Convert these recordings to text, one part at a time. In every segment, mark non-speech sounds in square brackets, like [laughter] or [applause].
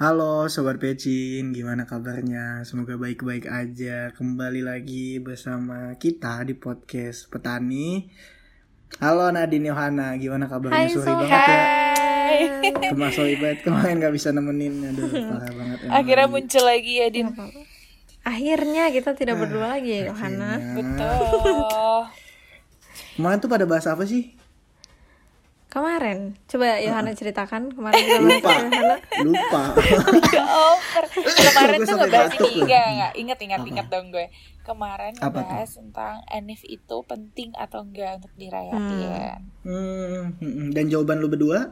Halo Sobat Pecin, gimana kabarnya? Semoga baik-baik aja. Kembali lagi bersama kita di podcast Petani. Halo Nadine Yohana, gimana kabarnya? Hai, Sorry Soh. banget ya. Hai. Kemarin sorry banget kemarin gak bisa nemenin. Aduh, [laughs] parah banget. emang Akhirnya muncul lagi ya Din. Akhirnya kita tidak berdua lagi ya, Yohana. Betul. Kemarin tuh pada bahas apa sih? Kemarin, coba Yohana ceritakan kemarin kita Lupa. Yohana. Lupa. [laughs] Ya. Kemarin tuh ngebahas ini enggak enggak ingat ingat ingat dong gue. Kemarin Apa tuh? ngebahas tentang Enif itu penting atau enggak untuk dirayain. Hmm, hmm, hmm. dan jawaban lu berdua?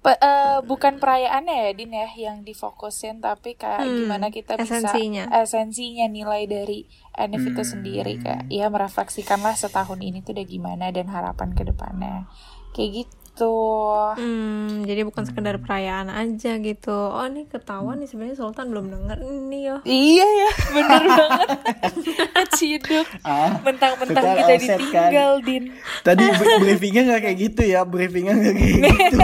Pe- eh, bukan perayaannya ya Din ya yang difokusin tapi kayak Hmm, gimana kita bisa esensinya. esensinya nilai dari Enif itu sendiri kayak ya merefleksikanlah setahun ini tuh udah gimana dan harapan ke depannya. Kayak gitu. Hmm, jadi bukan sekedar perayaan aja gitu. Oh, ini ketahuan nih sebenarnya Sultan belum denger nih yo. Iya ya, bener banget. [laughs] Keciduk. Ah, Mentang-mentang kita kan. ditinggal, Din. Tadi br- briefingnya gak kayak gitu ya, briefingnya gak kayak gitu.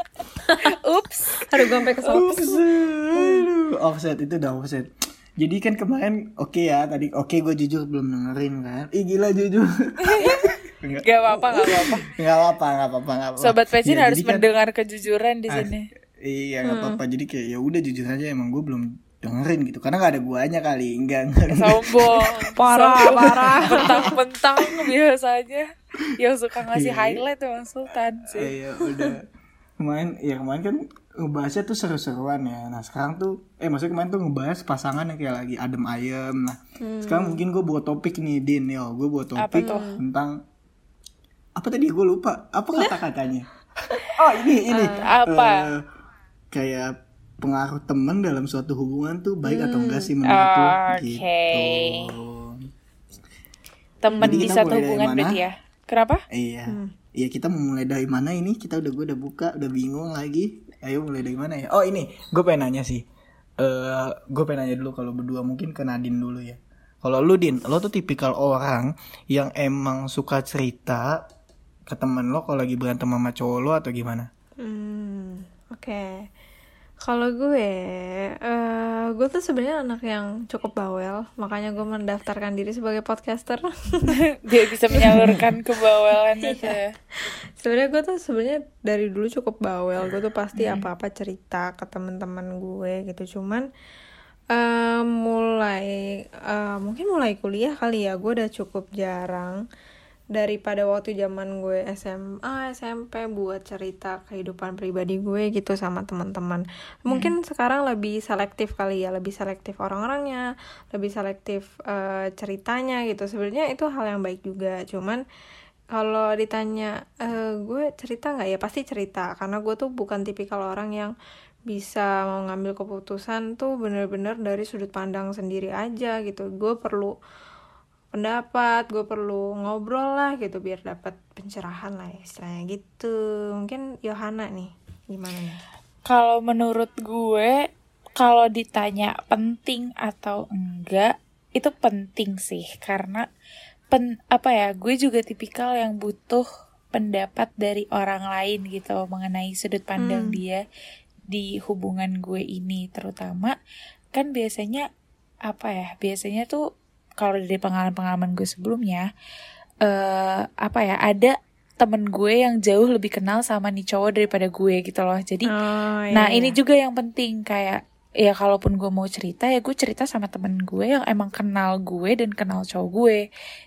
[laughs] Ups. Aduh, gue sampai kesel. Ups, aduh. offset itu udah offset. Jadi kan kemarin oke ya tadi oke gue jujur belum dengerin kan. Ih gila jujur. [laughs] Enggak. Gak apa-apa, gak apa-apa. Enggak apa, enggak apa, enggak apa. Sobat Pecin Ya, harus kan- mendengar kejujuran di Ah, sini. Iya, enggak apa-apa. Jadi kayak ya udah jujur aja emang gue belum dengerin gitu. Karena gak ada guanya kali. Enggak, enggak. Sombong. Parah, Sombong. parah. [laughs] Pentang-pentang biasanya. Yang suka ngasih Iya. highlight emang Sultan sih. Iya, udah. Kemarin ya kemarin kan ngebahasnya tuh seru-seruan ya. Nah sekarang tuh eh maksudnya kemarin tuh ngebahas pasangan yang kayak lagi adem ayem. Nah sekarang mungkin gue buat topik nih Din yo. Gue buat topik tentang apa tadi gue lupa. Apa kata-katanya? Oh ini ini. [laughs] Apa? Eh, kayak pengaruh teman dalam suatu hubungan tuh baik atau enggak sih menurut lo? Oke. Gitu. Temen Jadi di satu hubungan mana? berarti ya. Kenapa? Iya. Iya kita mau mulai dari mana ini? Kita udah gue udah buka, udah bingung lagi. Ayo mulai dari mana ya? Oh ini, gue pengen nanya sih. Eh, gue pengen nanya dulu kalau berdua mungkin ke Nadine dulu ya. Kalau lu Din, lo tuh tipikal orang yang emang suka cerita ke temen lo kalau lagi berantem sama cowok lo atau gimana? Hmm, oke. Kalau gue, eh gue tuh sebenarnya anak yang cukup bawel, makanya gue mendaftarkan diri sebagai podcaster. [laughs] Dia bisa menyalurkan kebawalan itu ya. sebenarnya gue tuh sebenarnya dari dulu cukup bawel gue tuh pasti apa-apa cerita ke teman-teman gue gitu cuman eh, mulai eh, mungkin mulai kuliah kali ya gue udah cukup jarang daripada waktu zaman gue SMA SMP buat cerita kehidupan pribadi gue gitu sama teman-teman. Mungkin sekarang lebih selektif kali ya lebih selektif orang-orangnya lebih selektif eh, ceritanya gitu. Sebenarnya itu hal yang baik juga cuman kalau ditanya eh, gue cerita nggak? Ya pasti cerita karena gue tuh bukan tipikal orang yang bisa mau ngambil keputusan tuh bener-bener dari sudut pandang sendiri aja gitu. Gue perlu pendapat gue perlu ngobrol lah gitu biar dapat pencerahan lah ya, istilahnya gitu. Mungkin Yohana nih gimana nih? Kalau menurut gue, kalau ditanya penting atau enggak, itu penting sih. Karena pen apa ya, gue juga tipikal yang butuh pendapat dari orang lain gitu mengenai sudut pandang Hmm. dia di hubungan gue ini. Terutama kan biasanya apa ya, biasanya tuh kalau dari pengalaman-pengalaman gue sebelumnya eh apa ya, ada temen gue yang jauh lebih kenal sama nih cowok daripada gue gitu loh. Jadi oh, Nah iya, ini iya. juga yang penting kayak ya kalaupun gue mau cerita ya gue cerita sama temen gue yang emang kenal gue dan kenal cowok gue.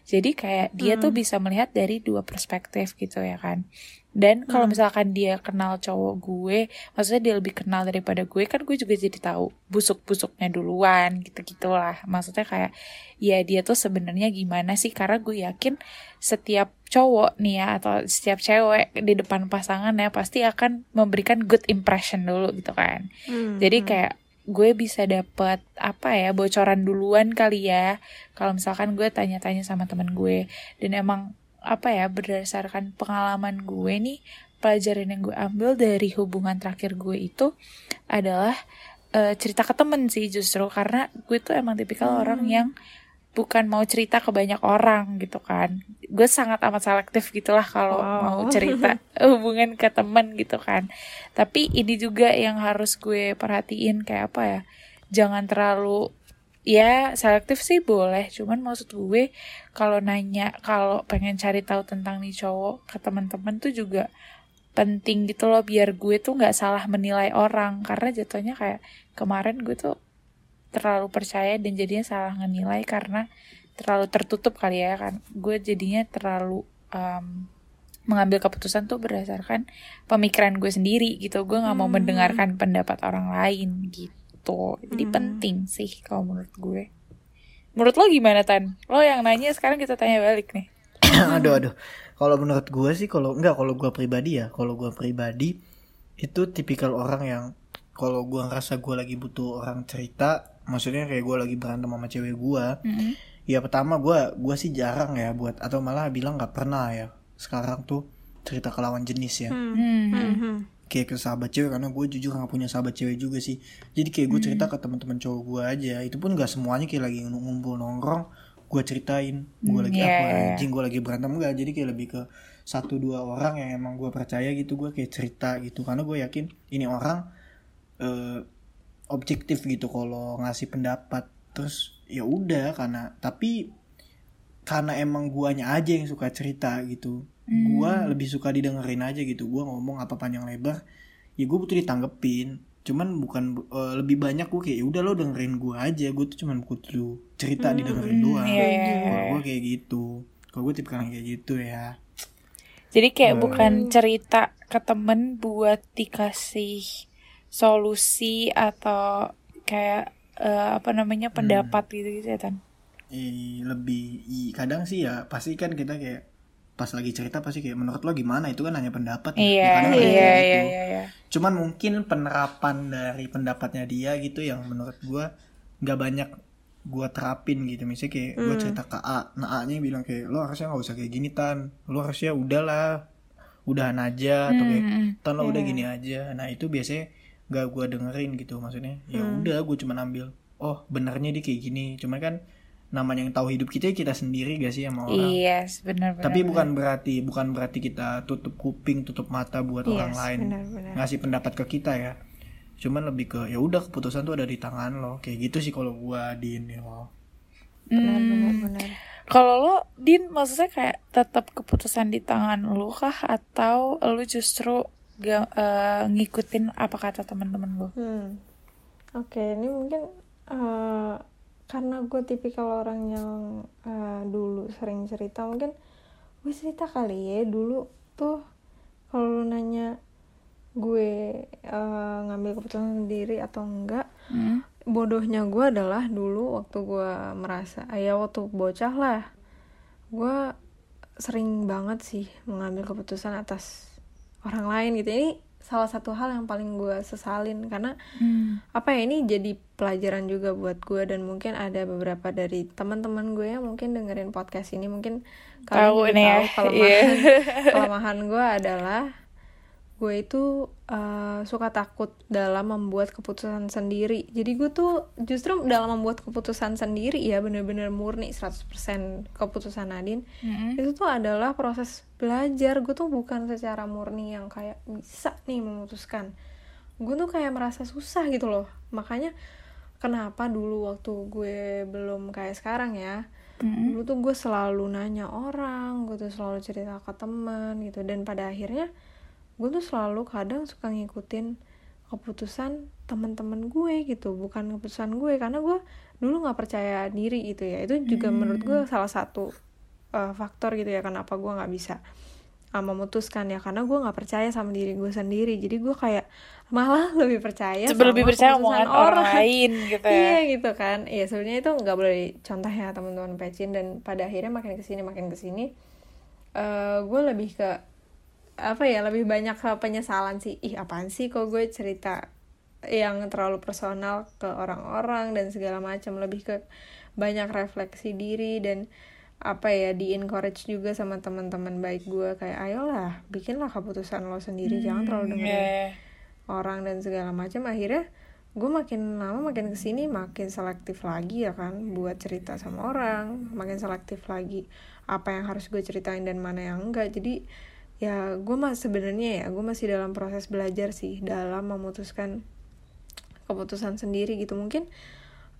Jadi kayak dia tuh bisa melihat dari dua perspektif gitu ya kan. Dan kalau misalkan dia kenal cowok gue, maksudnya dia lebih kenal daripada gue kan gue juga jadi tahu busuk-busuknya duluan gitu-gitulah. Maksudnya kayak ya dia tuh sebenarnya gimana sih karena gue yakin setiap cowok nih ya atau setiap cewek di depan pasangannya pasti akan memberikan good impression dulu gitu kan. Hmm, Jadi hmm. kayak gue bisa dapet apa ya bocoran duluan kali ya kalau misalkan gue tanya-tanya sama teman gue dan emang apa ya berdasarkan pengalaman gue nih pelajaran yang gue ambil dari hubungan terakhir gue itu adalah eh, cerita ke temen sih justru. Karena gue tuh emang tipikal orang yang bukan mau cerita ke banyak orang gitu kan. Gue sangat amat selektif gitulah kalau Wow. mau [laughs] cerita hubungan ke temen gitu kan. Tapi ini juga yang harus gue perhatiin kayak apa ya jangan terlalu ya selektif sih boleh. Cuman maksud gue kalau nanya kalau pengen cari tahu tentang nih cowok ke teman-teman tuh juga penting gitu loh biar gue tuh nggak salah menilai orang. Karena jatuhnya kayak kemarin gue tuh terlalu percaya dan jadinya salah ngenilai karena terlalu tertutup kali ya kan. Gue jadinya terlalu um, mengambil keputusan tuh berdasarkan pemikiran gue sendiri gitu. Gue nggak mau Hmm. mendengarkan pendapat orang lain gitu jadi Hmm. penting sih kalau menurut gue menurut lo gimana tan lo yang nanya sekarang kita tanya balik nih [clears throat] aduh aduh kalau menurut gue sih kalau enggak kalau gue pribadi ya kalau gue pribadi itu tipikal orang yang kalau gue ngerasa gue lagi butuh orang cerita maksudnya kayak gue lagi berantem sama cewek gue Mm-mm. ya pertama gue gue sih jarang ya buat atau malah bilang nggak pernah ya sekarang tuh cerita ke lawan jenis ya Hmm. Hmm. Hmm, hmm. kayak ke sahabat cewek karena gue jujur nggak punya sahabat cewek juga sih. Jadi kayak gue cerita ke teman-teman cowok gue aja itu pun nggak semuanya kayak lagi ngumpul nongkrong gue ceritain. Gue Hmm, lagi iya, apa iya. anjing gue lagi berantem enggak jadi kayak lebih ke satu dua orang yang emang gue percaya gitu gue kayak cerita gitu. Karena gue yakin ini orang eh, objektif gitu kalau ngasih pendapat. Terus ya udah karena tapi karena emang guanya aja yang suka cerita gitu. Gua lebih suka didengerin aja gitu. Gua ngomong apa panjang lebar ya gue butuh ditanggepin. Cuman bukan eh, lebih banyak gue kayak ya udah lo dengerin gua aja. Gue tuh cuman butuh cerita didengerin doang. iya, iya, iya. kalau gue kayak gitu. Kalau gue tipe kayak gitu ya. Jadi kayak Hmm. bukan cerita ke temen buat dikasih solusi atau kayak eh, apa namanya pendapat gitu gitu ya Tan. Eh, lebih i- kadang sih ya pasti kan kita kayak pas lagi cerita pasti kayak menurut lo gimana itu kan hanya pendapat ya. Ya Iya kadang ada iya iya gitu. iya. iya. cuman mungkin penerapan dari pendapatnya dia gitu yang menurut gua nggak banyak gua terapin gitu misalnya kayak gua cerita ke A nah A nya bilang kayak lo harusnya nggak usah kayak gini tan lo harusnya udahlah udahan aja atau kayak Hmm, tan lo udah gini aja nah itu biasanya nggak gua dengerin gitu maksudnya ya udah gua cuma ambil oh benernya dia kayak gini cuman kan namanya yang tahu hidup kita ya kita sendiri gak sih sama orang Iya, benar benar. tapi bukan berarti bukan berarti kita tutup kuping tutup mata buat orang Yes, lain benar-benar. ngasih pendapat ke kita ya cuman lebih ke ya udah keputusan tuh ada di tangan lo kayak gitu sih kalau gua di ini lo benar Hmm. benar benar Kalau lo Din maksudnya kayak tetap keputusan di tangan lo kah atau lo justru ga- eh, ngikutin apa kata teman-teman lo? Hmm. Oke, ini mungkin eh, karena gue tipikal orang yang eh, dulu sering cerita, mungkin gue cerita kali ya dulu tuh kalau lu nanya gue eh, ngambil keputusan sendiri atau enggak, Hmm? bodohnya gue adalah dulu waktu gue merasa, ya waktu bocah lah, gue sering banget sih mengambil keputusan atas orang lain gitu. Ini salah satu hal yang paling gue sesalin karena Hmm. apa ya ini jadi pelajaran juga buat gue dan mungkin ada beberapa dari teman-teman gue yang mungkin dengerin podcast ini mungkin kalian Tahu nih ya, tahu [laughs] kelemahan iya. kelemahan gue adalah gue itu eh, suka takut dalam membuat keputusan sendiri. Jadi gue tuh justru dalam membuat keputusan sendiri ya bener-bener murni 100% keputusan Nadine. Mm-mm. itu tuh adalah proses belajar. Gue tuh bukan secara murni yang kayak bisa nih memutuskan. Gue tuh kayak merasa susah gitu loh. Makanya kenapa dulu waktu gue belum kayak sekarang ya Mm-mm. dulu tuh gue selalu nanya orang gue tuh selalu cerita ke teman gitu. Dan pada akhirnya gue tuh selalu kadang suka ngikutin keputusan teman-teman gue gitu bukan keputusan gue karena gue dulu nggak percaya diri gitu ya. Itu juga menurut gue salah satu uh, faktor gitu ya kenapa gue nggak bisa uh, memutuskan ya. Karena gue nggak percaya sama diri gue sendiri. Jadi gue kayak malah [laughs] lebih percaya Coba lebih sama percaya omongan orang lain gitu ya. iya gitu kan. Iya sebenarnya itu nggak boleh contoh ya teman-teman pecin. Dan pada akhirnya makin ke sini makin ke sini eh gue lebih ke apa ya lebih banyak ke penyesalan sih. Ih apaan sih kok gue cerita yang terlalu personal ke orang-orang dan segala macam. Lebih ke banyak refleksi diri dan apa ya di encourage juga sama teman-teman baik gue. Kayak ayolah bikinlah keputusan lo sendiri. Jangan terlalu dengerin Iya. orang dan segala macam. Akhirnya gue makin lama makin ke sini makin selektif lagi ya kan buat cerita sama orang. Makin selektif lagi apa yang harus gue ceritain dan mana yang enggak. Jadi ya gue mah sebenarnya ya gue masih dalam proses belajar sih dalam memutuskan keputusan sendiri gitu. Mungkin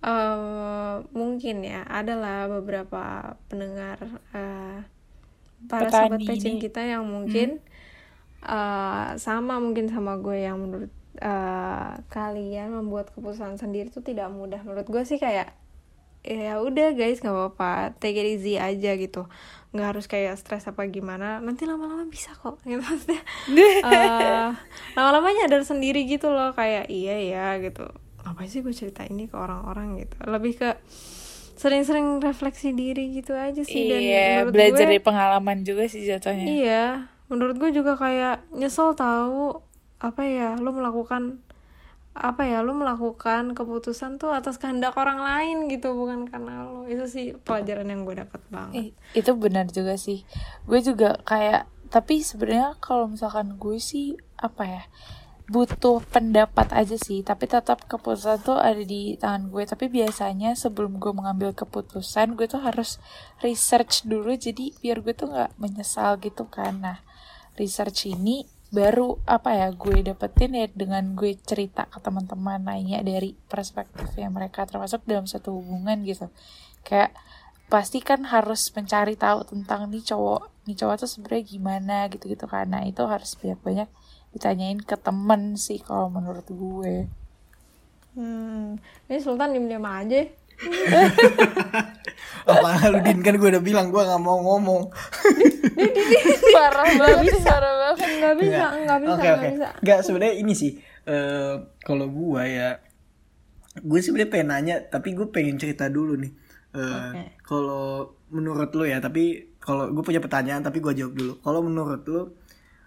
uh, mungkin ya adalah beberapa pendengar uh, para Petani sobat pecing ini. kita yang mungkin uh, sama mungkin sama gue yang menurut uh, kalian membuat keputusan sendiri itu tidak mudah. Menurut gue sih kayak ya udah guys nggak apa-apa take it easy aja gitu nggak harus kayak stres apa gimana nanti lama-lama bisa kok [laughs] gitu maksudnya. [laughs] Uh, lama-lama nyadar sendiri gitu loh kayak iya ya gitu. Apa sih gue cerita ini ke orang-orang gitu. Lebih ke sering-sering refleksi diri gitu aja sih dan iya menurut belajar gue dari pengalaman juga sih jatuhnya. Iya, menurut gue juga kayak nyesel tahu apa ya, lu melakukan apa ya, lu melakukan keputusan tuh atas kehendak orang lain gitu, bukan karena lu. Itu sih pelajaran yang gue dapat banget. Ih, itu benar juga sih. Gue juga kayak tapi sebenarnya kalau misalkan gue sih apa ya butuh pendapat aja sih. Tapi tetap keputusan tuh ada di tangan gue tapi biasanya sebelum gue mengambil keputusan gue tuh harus research dulu. Jadi biar gue tuh nggak menyesal gitu kan. Nah research ini baru apa ya gue dapetin ya dengan gue cerita ke teman-teman nanya dari perspektifnya mereka termasuk dalam satu hubungan gitu. Kayak pasti kan harus mencari tahu tentang nih cowok nih cowok tuh sebenarnya gimana gitu gitu karena itu harus banyak banyak ditanyain ke temen sih kalau menurut gue. Hmm, ini Sultan diem-diem aja. [laughs] Apa lu Din kan gue udah bilang gue nggak mau ngomong. [laughs] parah banget parah banget Nggak bisa, nggak bisa, oke. bisa. Nggak sebenarnya ini sih. eh kalau gue ya, gue sebenarnya pengen nanya, tapi gue pengen cerita dulu nih. Eh, Oke. Kalau menurut lo ya, tapi kalau gue punya pertanyaan, tapi gue jawab dulu. Kalau menurut lo,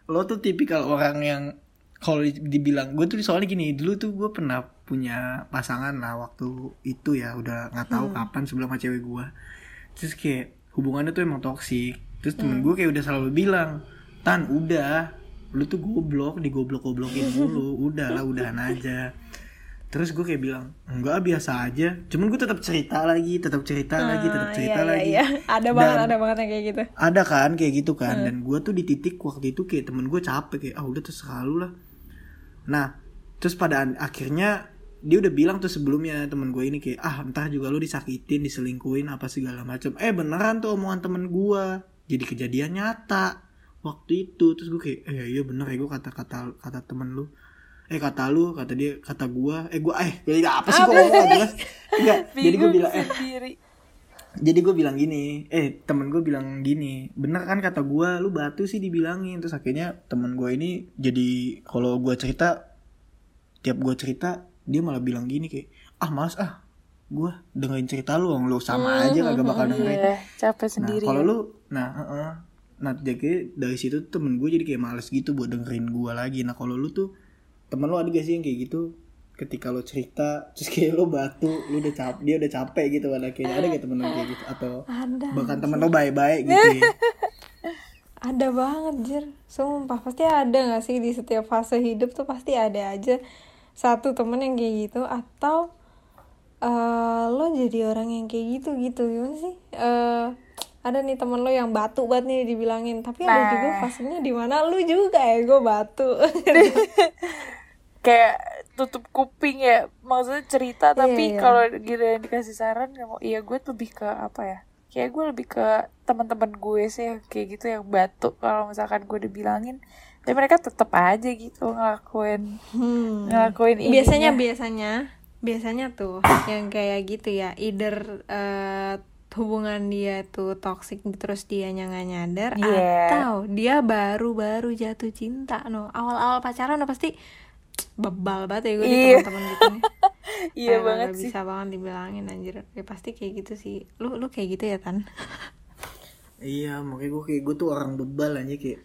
lo tuh tipikal orang yang kalau di- dibilang gue tuh soalnya gini dulu tuh gue pernah punya pasangan lah waktu itu ya udah nggak tahu kapan sebelum sama cewek gue terus kayak hubungannya tuh emang toksik terus temen gue kayak udah selalu bilang tan udah. Lu tuh goblok digoblok goblokin dulu [laughs] udah lah udahan aja. Terus gue kayak bilang enggak biasa aja. Cuman gue tetap cerita lagi tetap cerita lagi tetap cerita iya, lagi. iya, iya. Ada banget, Dan- ada banget yang kayak gitu. ada kan kayak gitu kan. Dan gue tuh di titik waktu itu kayak temen gue capek kayak ah udah terserah lu lah nah terus pada akhirnya dia udah bilang tuh sebelumnya temen gue ini kayak ah entah juga lu disakitin diselingkuhin apa segala macam eh beneran tuh omongan temen gue jadi kejadian nyata waktu itu. Terus gue kayak eh iya bener ya gue kata kata kata temen lu. Eh kata lu kata dia kata gue eh gue eh jadi apa sih kok ngomong jelas? [laughs] Enggak jadi gue bilang eh sendiri jadi gue bilang gini eh temen gue bilang gini bener kan kata gue lu batu sih dibilangin. Terus akhirnya temen gue ini jadi kalau gue cerita tiap gue cerita dia malah bilang gini kayak ah mas ah gue dengerin cerita lu lu sama aja kagak bakal dengerin. iya capek nah sendiri. kalau ya. lu nah heeh. nah jadi dari situ temen gue jadi kayak males gitu buat dengerin gue lagi. Nah kalau lu tuh temen lu ada gak sih yang kayak gitu ketika lu cerita terus kayak lu batu lu udah capek dia udah capek gitu pada akhirnya ada gak temen lu kayak gitu atau Ada. bahkan temen lu baik-baik gitu ya [laughs] Ada banget, Jir. Sumpah, pasti ada gak sih di setiap fase hidup tuh pasti ada aja satu temen yang kayak gitu atau eh lo jadi orang yang kayak gitu gitu gimana sih? eh ada nih temen lo yang batu banget nih dibilangin, tapi ada juga Nah. fasenya di mana lu juga ya gue batu. [laughs] kayak tutup kuping ya maksudnya cerita tapi iya. kalau gitu yang dikasih saran nggak mau iya gue lebih ke apa ya kayak gue lebih ke teman-teman gue sih kayak gitu yang batuk kalau misalkan gue dibilangin tapi mereka tetap aja gitu ngelakuin Hmm. ngelakuin ininya. biasanya biasanya biasanya tuh yang kayak gitu ya either eh, hubungan dia tuh toxic terus dia nggak nyadar Iya. atau dia baru-baru jatuh cinta no awal-awal pacaran udah pasti bebal banget ya gue di Iya. teman-teman gitu nih. [laughs] Iya Kayak banget nggak sih. bisa banget dibilangin anjir. Ya pasti kayak gitu sih. Lu lu kayak gitu ya tan? [laughs] Iya makanya gue kayak gue tuh orang bebal aja kayak.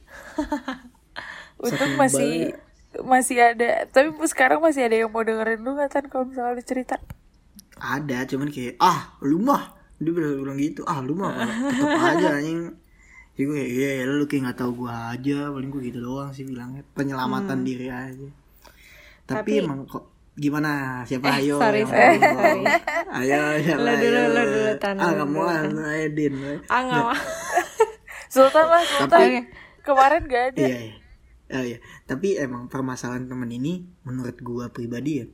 [laughs] Untung masih bebalnya. masih ada tapi sekarang masih ada yang mau dengerin lu nggak kan kalau misalnya lu cerita? Ada cuman kayak ah lu mah. Dia bener bilang gitu ah lu mah tetep aja anjing. Jadi gue kayak iya ya lu kayak nggak tahu gue aja. Paling gue gitu doang sih bilangnya penyelamatan diri aja tapi, Tapi- emang kok gimana? Siapa? Eh, ayo sorry, sorry, sorry. ayo siapa Lo dulu, ayo? lo dulu, Tan, ah lo nggak mau dulu, ah Tan. ayo din ah nggak Sultan lah Sultan. Oke. kemarin gak ada. Iya iya. Oh, iya. tapi emang permasalahan temen ini menurut gua pribadi ya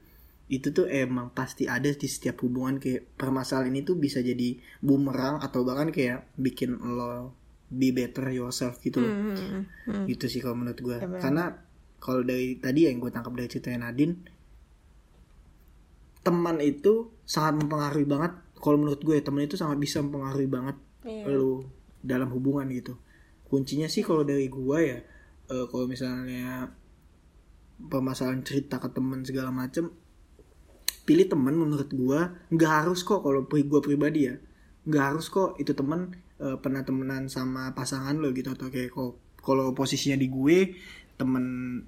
itu tuh emang pasti ada di setiap hubungan. Kayak permasalahan ini tuh bisa jadi bumerang atau bahkan kayak bikin lo be better yourself gitu loh. Hmm, hmm, gitu sih kalau menurut gue Ya, karena kalau dari tadi yang gue tangkap dari ceritanya Nadine teman itu sangat mempengaruhi banget. Kalau menurut gue teman itu sangat bisa mempengaruhi banget Iya. lu dalam hubungan gitu. Kuncinya sih kalau dari gue ya eh, kalau misalnya permasalahan cerita ke teman segala macem pilih teman menurut gue nggak harus kok kalau pri gue pribadi ya nggak harus kok itu teman eh, pernah temenan sama pasangan lo gitu. Atau kayak kok kalau posisinya di gue temen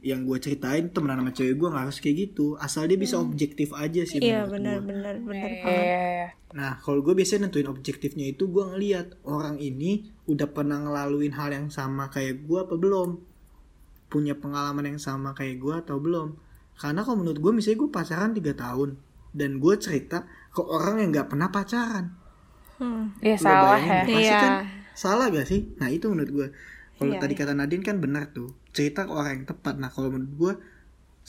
yang gue ceritain temenan sama cewek gue nggak harus kayak gitu asal dia bisa objektif aja sih iya benar benar benar Iya, banget iya, iya. Nah, kalau gue biasanya nentuin objektifnya itu gue ngeliat orang ini udah pernah ngelaluin hal yang sama kayak gue apa belum, punya pengalaman yang sama kayak gue atau belum. Karena kalau menurut gue misalnya gue pacaran 3 tahun dan gue cerita ke orang yang nggak pernah pacaran, Hmm. Lo salah bayangin ya pasti Iya. kan salah gak sih? Nah itu menurut gue. Kalau Iya, tadi iya. kata Nadine kan benar tuh, cerita ke orang yang tepat. Nah kalau menurut gue,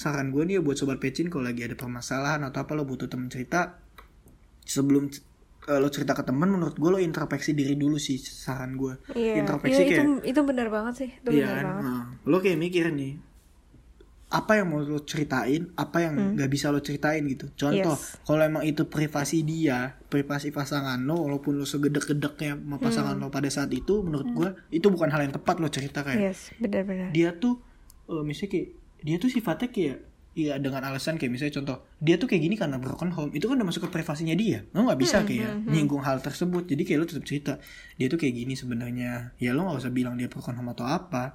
saran gue nih ya buat sobat pecin kalau lagi ada permasalahan atau apa lo butuh temen cerita, sebelum eh, lo cerita ke teman, menurut gue lo introspeksi diri dulu sih saran gue. Iya, Introspeksi iya, itu kayak, itu benar banget sih, itu iya benar kan? banget. Nah, lo kayak mikir nih, apa yang mau lo ceritain, apa yang nggak bisa lo ceritain gitu. Contoh, Hmm. Yes. kalau emang itu privasi dia, privasi pasangan lo, walaupun lo segedek-gedeknya sama pasangan Hmm. lo pada saat itu, menurut gua itu bukan hal yang tepat lo cerita kayak Yes, benar-benar. dia tuh, eh, misalnya kayak dia tuh sifatnya kayak Iya dengan alasan kayak misalnya contoh dia tuh kayak gini karena broken home itu kan udah masuk ke privasinya dia lo nggak bisa kayak nyinggung hal tersebut jadi kayak lo tetap cerita dia tuh kayak gini sebenarnya ya lo nggak usah bilang dia broken home atau apa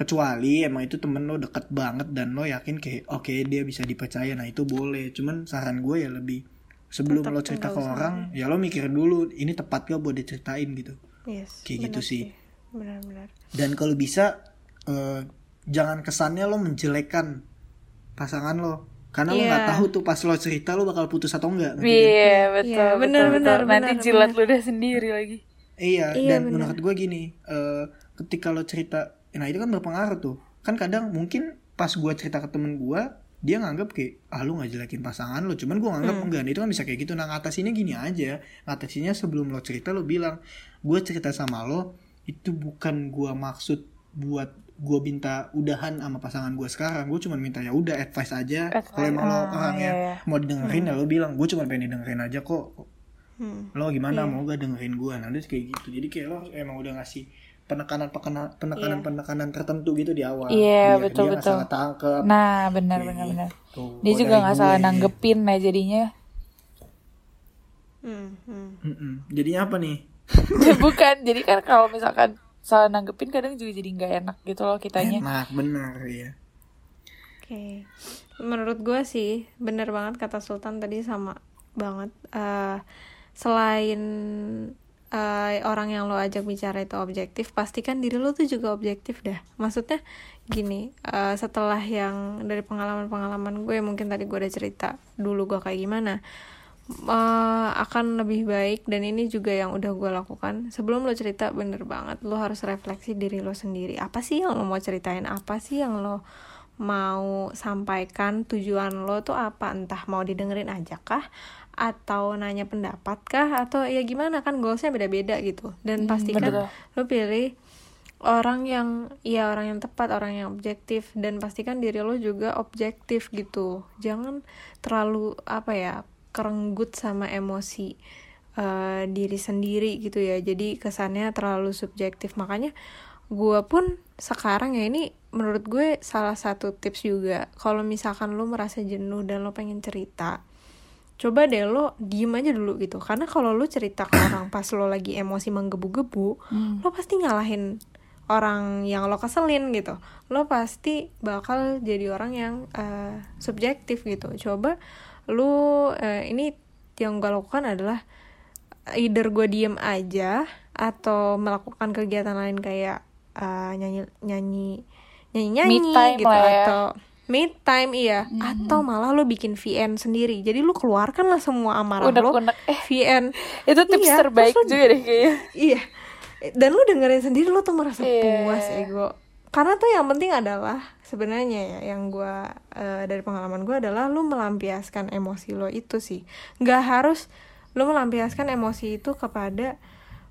kecuali emang itu temen lo deket banget dan lo yakin kayak oke dia bisa dipercaya nah itu boleh cuman saran gue ya lebih sebelum Tetap lo cerita ke usah. orang ya lo mikir dulu ini tepat gak buat diceritain gitu Yes. Kayak gitu sih. Benar-benar. dan kalau bisa eh, jangan kesannya lo menjelekan pasangan lo karena lo Iya. nggak tahu tuh pas lo cerita lo bakal putus atau enggak kan? Iya betul, Iya, betul, benar, betul. benar, Nanti benar, jilat benar. ludah sendiri lagi. Iya, Iya, dan benar. menurut gue gini, eh, ketika lo cerita, nah itu kan berpengaruh tuh. Kan kadang mungkin pas gue cerita ke temen gue, dia nganggap kayak, ah lu jelekin pasangan lo, cuman gue nganggap Hmm. enggak, itu kan bisa kayak gitu. Nah ngatasinnya gini aja, ngatasinnya sebelum lo cerita lo bilang, gue cerita sama lo, itu bukan gue maksud buat gue minta udahan sama pasangan gue sekarang, gue cuma minta ya udah advice aja. Kalau emang lo ah, orangnya iya, iya. mau didengerin ya lo bilang, gue cuma pengen didengerin aja kok Hmm. lo gimana Iya. mau gak dengerin gue nanti kayak gitu jadi kayak lo emang udah ngasih penekanan penekanan penekanan penekanan tertentu gitu di awal Iya, Biar betul, dia nggak betul. salah tangkep Nah benar benar benar. gitu. Dia juga nggak gue salah nanggepin lah jadinya. Hmm, hmm. Mm-mm. jadinya apa nih Ya, [laughs] Bukan, jadi kan kalau misalkan salah nanggepin kadang juga jadi nggak enak gitu loh kitanya. enak bener ya Oke, menurut gue sih bener banget kata Sultan tadi sama banget. Eh, selain eh, orang yang lo ajak bicara itu objektif, pastikan diri lo tuh juga objektif dah. Maksudnya gini, eh, setelah yang dari pengalaman-pengalaman gue, mungkin tadi gue udah cerita dulu gue kayak gimana, eh, akan lebih baik dan ini juga yang udah gue lakukan. Sebelum lo cerita bener banget lo harus refleksi diri lo sendiri. Apa sih yang lo mau ceritain? Apa sih yang lo mau sampaikan? Tujuan lo tuh apa? Entah mau didengerin aja kah atau nanya pendapat kah? Atau ya gimana? Kan goalsnya beda-beda gitu. Dan pastikan betul. lo pilih orang yang ya orang yang tepat orang yang objektif. Dan pastikan diri lo juga objektif gitu. Jangan terlalu apa ya kerenggut sama emosi eh, diri sendiri gitu ya. Jadi kesannya terlalu subjektif. Makanya gue pun sekarang ya ini menurut gue salah satu tips juga. Kalau misalkan lo merasa jenuh dan lo pengen cerita coba deh lo diem aja dulu gitu. Karena kalau lo cerita ke orang pas lo lagi emosi menggebu-gebu lo pasti nyalahin orang yang lo keselin gitu. Lo pasti bakal jadi orang yang eh, subjektif gitu. Coba lo eh, ini yang gue lakukan adalah either gue diem aja atau melakukan kegiatan lain kayak eh, nyanyi nyanyi nyanyi nyanyi gitu ya. atau me time iya atau malah lo bikin VN sendiri jadi lu keluarkan lah semua amarah lo Unek-unek. Eh, VN itu tips Iya, terbaik lu- juga deh kayaknya. iya dan lu dengerin sendiri lu tuh merasa Iya. puas ego karena tuh yang penting adalah sebenarnya ya yang gua eh, dari pengalaman gua adalah lu melampiaskan emosi lo itu sih nggak harus lu melampiaskan emosi itu kepada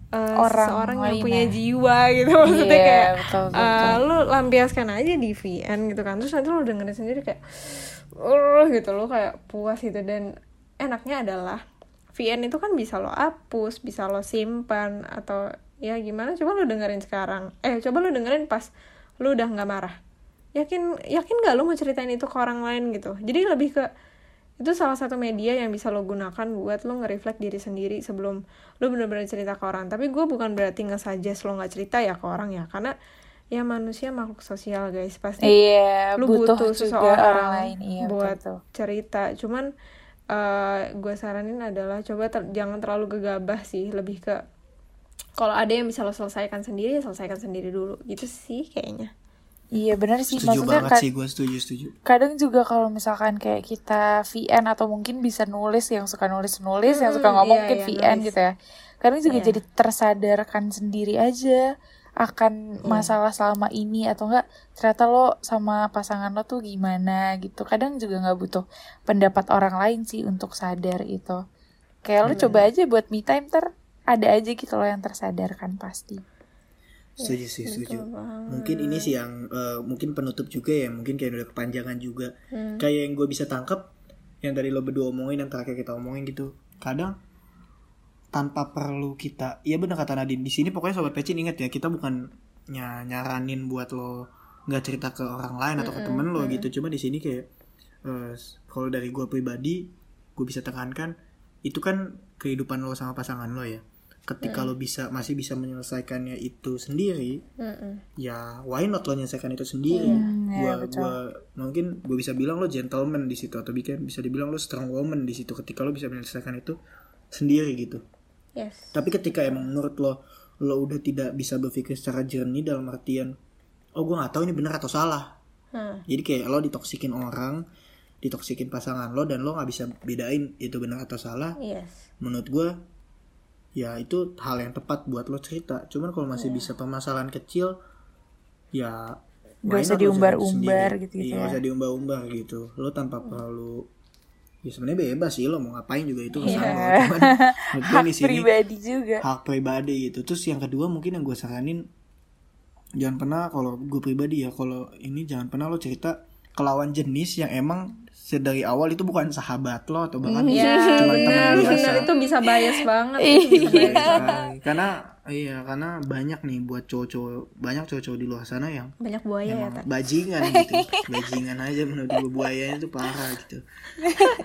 eh, Orang seseorang yang punya ya. jiwa gitu. [laughs] Maksudnya Iya, kayak betul, betul, eh, betul. lu lampiaskan aja di VN gitu kan. Terus nanti lu dengerin sendiri kayak uh gitu lo kayak puas gitu. Dan enaknya adalah VN itu kan bisa lo hapus bisa lo simpan atau ya gimana. Coba lo dengerin sekarang. Eh coba lo dengerin pas lo udah nggak marah. Yakin yakin nggak lo mau ceritain itu ke orang lain gitu? Jadi lebih ke itu salah satu media yang bisa lo gunakan buat lo nge-reflect diri sendiri sebelum lo bener-bener cerita ke orang. Tapi gue bukan berarti nge-suggest lo nggak cerita ya ke orang ya karena ya manusia makhluk sosial guys. Pasti Iya, lu butuh, butuh, seseorang orang lain. Iya, buat betul. cerita. Cuman gue saranin adalah coba ter- jangan terlalu gegabah sih. Lebih ke kalau ada yang bisa lo selesaikan sendiri ya selesaikan sendiri dulu. Gitu sih kayaknya Iya benar sih. Setuju maksudnya banget sih gue setuju setuju. kadang juga kalau misalkan kayak kita VN atau mungkin bisa nulis yang suka nulis nulis yang suka Mm, ngomong iya, mungkin iya, VN nulis. gitu ya. Kadang juga Iya. jadi tersadarkan sendiri aja akan masalah selama ini atau enggak ternyata lo sama pasangan lo tuh gimana gitu. Kadang juga nggak butuh pendapat orang lain sih untuk sadar itu. Kayak lo coba aja buat me time ter ada aja gitu lo yang tersadarkan pasti setuju sih setuju. Mungkin ini sih yang eh, mungkin penutup juga ya mungkin kayak udah kepanjangan juga. Kayak yang gue bisa tangkap yang tadi lo berdua omongin yang terakhir kita omongin gitu. Kadang tanpa perlu kita iya bener kata Nadine di sini pokoknya sobat pecin ingat ya kita bukan ny- nyaranin buat lo nggak cerita ke orang lain atau ke temen lo gitu. Cuma di sini kayak eh, kalau dari gue pribadi gue bisa tekankan itu kan kehidupan lo sama pasangan lo ya ketika lo bisa masih bisa menyelesaikannya itu sendiri ya why not lo menyelesaikan itu sendiri? Iya, gua gua mungkin gue bisa bilang lo gentleman di situ atau bisa bisa dibilang lo strong woman di situ ketika lo bisa menyelesaikan itu sendiri gitu. Yes. Tapi ketika emang menurut lo lo udah tidak bisa berpikir secara jernih dalam artian oh gue nggak tahu ini benar atau salah. Hmm. jadi kayak lo ditoksikin orang ditoksikin pasangan lo dan lo nggak bisa bedain itu benar atau salah. Yes. Menurut gue ya itu hal yang tepat buat lo cerita. Cuman kalau masih bisa permasalahan kecil ya why usah diumbar-umbar gitu-gitu iya ya. nggak usah diumbar-umbar gitu. Lo tanpa perlu ya sebenarnya bebas sih lo mau ngapain juga itu urusan lo [laughs] cuman di sini pribadi juga. hak pribadi gitu. Terus yang kedua mungkin yang gue saranin jangan pernah kalau gue pribadi ya kalau ini jangan pernah lo cerita ke lawan jenis yang emang sedari awal itu bukan sahabat lo atau bahkan Iya, cuma teman benar, biasa. Benar itu bisa bias banget. Iya. itu bisa bias. Iya. sekali. karena iya karena banyak nih buat cowok-cowok banyak cowok-cowok di luar sana yang Banyak buaya ya, bajingan gitu. Bajingan aja menurut gue buayanya tuh parah gitu.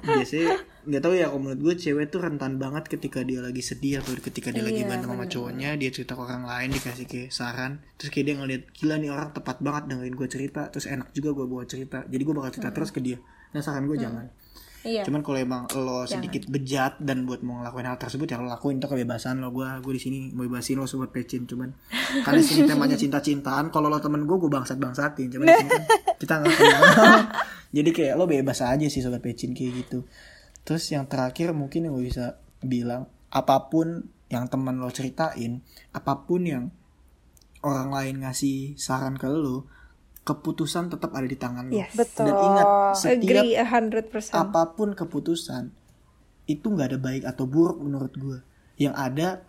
Biasanya nggak tahu ya kalau menurut gue cewek tuh rentan banget ketika dia lagi sedih atau ketika dia lagi Iya, berantem sama cowoknya dia cerita ke orang lain dikasih kayak saran. Terus kayak dia ngeliat gila nih orang tepat banget dengerin gue cerita. Terus enak juga gue buat cerita. Jadi gue bakal cerita terus ke dia nah saran gue jangan. Iya. Cuman kalau emang lo sedikit bejat dan buat mau ngelakuin hal tersebut ya lo lakuin itu kebebasan lo. Gue gue di sini mau bebasin lo sobat pecin cuman karena sini temanya cinta cintaan kalau lo temen gue gue bangsat bangsatin cuman di sini kan kita nggak kenal. [laughs] Jadi kayak lo bebas aja sih sobat pecin kayak gitu. Terus yang terakhir mungkin yang gue bisa bilang apa pun yang teman lo ceritain apa pun yang orang lain ngasih saran ke lo keputusan tetap ada di tangan lo. Yes. Betul. dan ingat setiap Agree apa pun keputusan itu nggak ada baik atau buruk menurut gue yang ada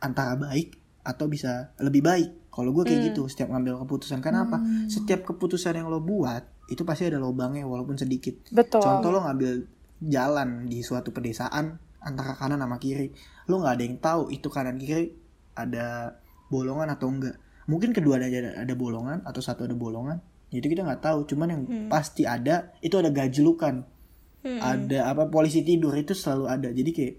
antara baik atau bisa lebih baik. Kalau gue kayak gitu setiap ngambil keputusan. Karena apa setiap keputusan yang lo buat itu pasti ada lubangnya walaupun sedikit. Betul. Contoh lo ngambil jalan di suatu pedesaan antara kanan sama kiri lo nggak ada yang tahu itu kanan kiri ada bolongan atau enggak mungkin keduanya ada, ada bolongan atau satu ada bolongan. Itu kita nggak tahu. Cuman yang pasti ada itu ada gajlukan ada apa polisi tidur itu selalu ada. Jadi kayak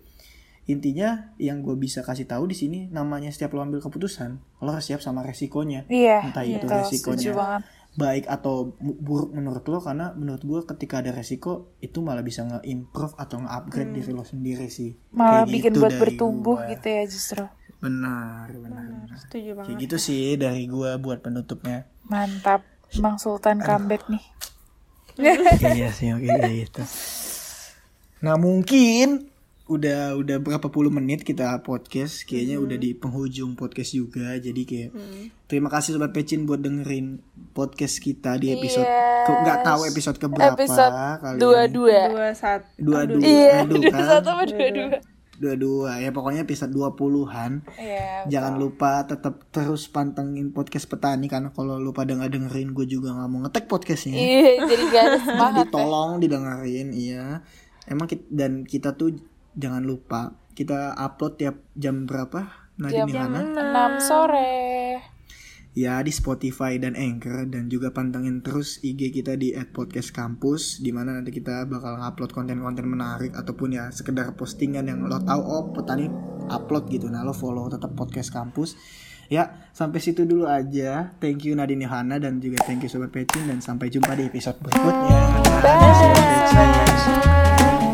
intinya yang gue bisa kasih tahu di sini namanya setiap lo ambil keputusan lo harus siap sama resikonya. Iya entah itu betul, resikonya baik atau buruk menurut lo. Karena menurut gue ketika ada resiko itu malah bisa nge-improve atau nge-upgrade diri lo sendiri sih. Malah Kayak bikin gitu buat bertumbuh gua. gitu ya justru benar benar, benar. Setuju banget. kayak gitu sih dari gue buat penutupnya mantap Bang Sultan comeback nih iya sih oke gitu nah mungkin udah udah berapa puluh menit kita podcast kayaknya udah di penghujung podcast juga jadi kayak terima kasih sobat pecin buat dengerin podcast kita di episode Yes. ke- nggak tahu episode keberapa Episode kali dua dua. dua saat dua dua Iya, aduh dua kan satu sama dua dua. Dua dua ya pokoknya episode 20-an Iya. Jangan lupa tetap terus pantengin podcast petani karena kalau lu pada nggak dengerin gue juga nggak mau ngetek podcastnya. Iya, jadi gak ada [laughs] Jadi ya. didengerin, iya. Emang kita, dan kita tuh jangan lupa kita upload tiap jam berapa? Nadine Jam Yohana? 6 sore. Ya di Spotify dan Anchor dan juga pantengin terus IG kita di @podcastkampus di mana nanti kita bakal ngupload konten-konten menarik ataupun ya sekedar postingan yang lo tahu oh petani upload gitu. Nah, lo follow tetap podcast kampus. Ya, sampai situ dulu aja. Thank you Nadine Yohana dan juga thank you Sobat Pecin dan sampai jumpa di episode berikutnya. Pecin. Bye.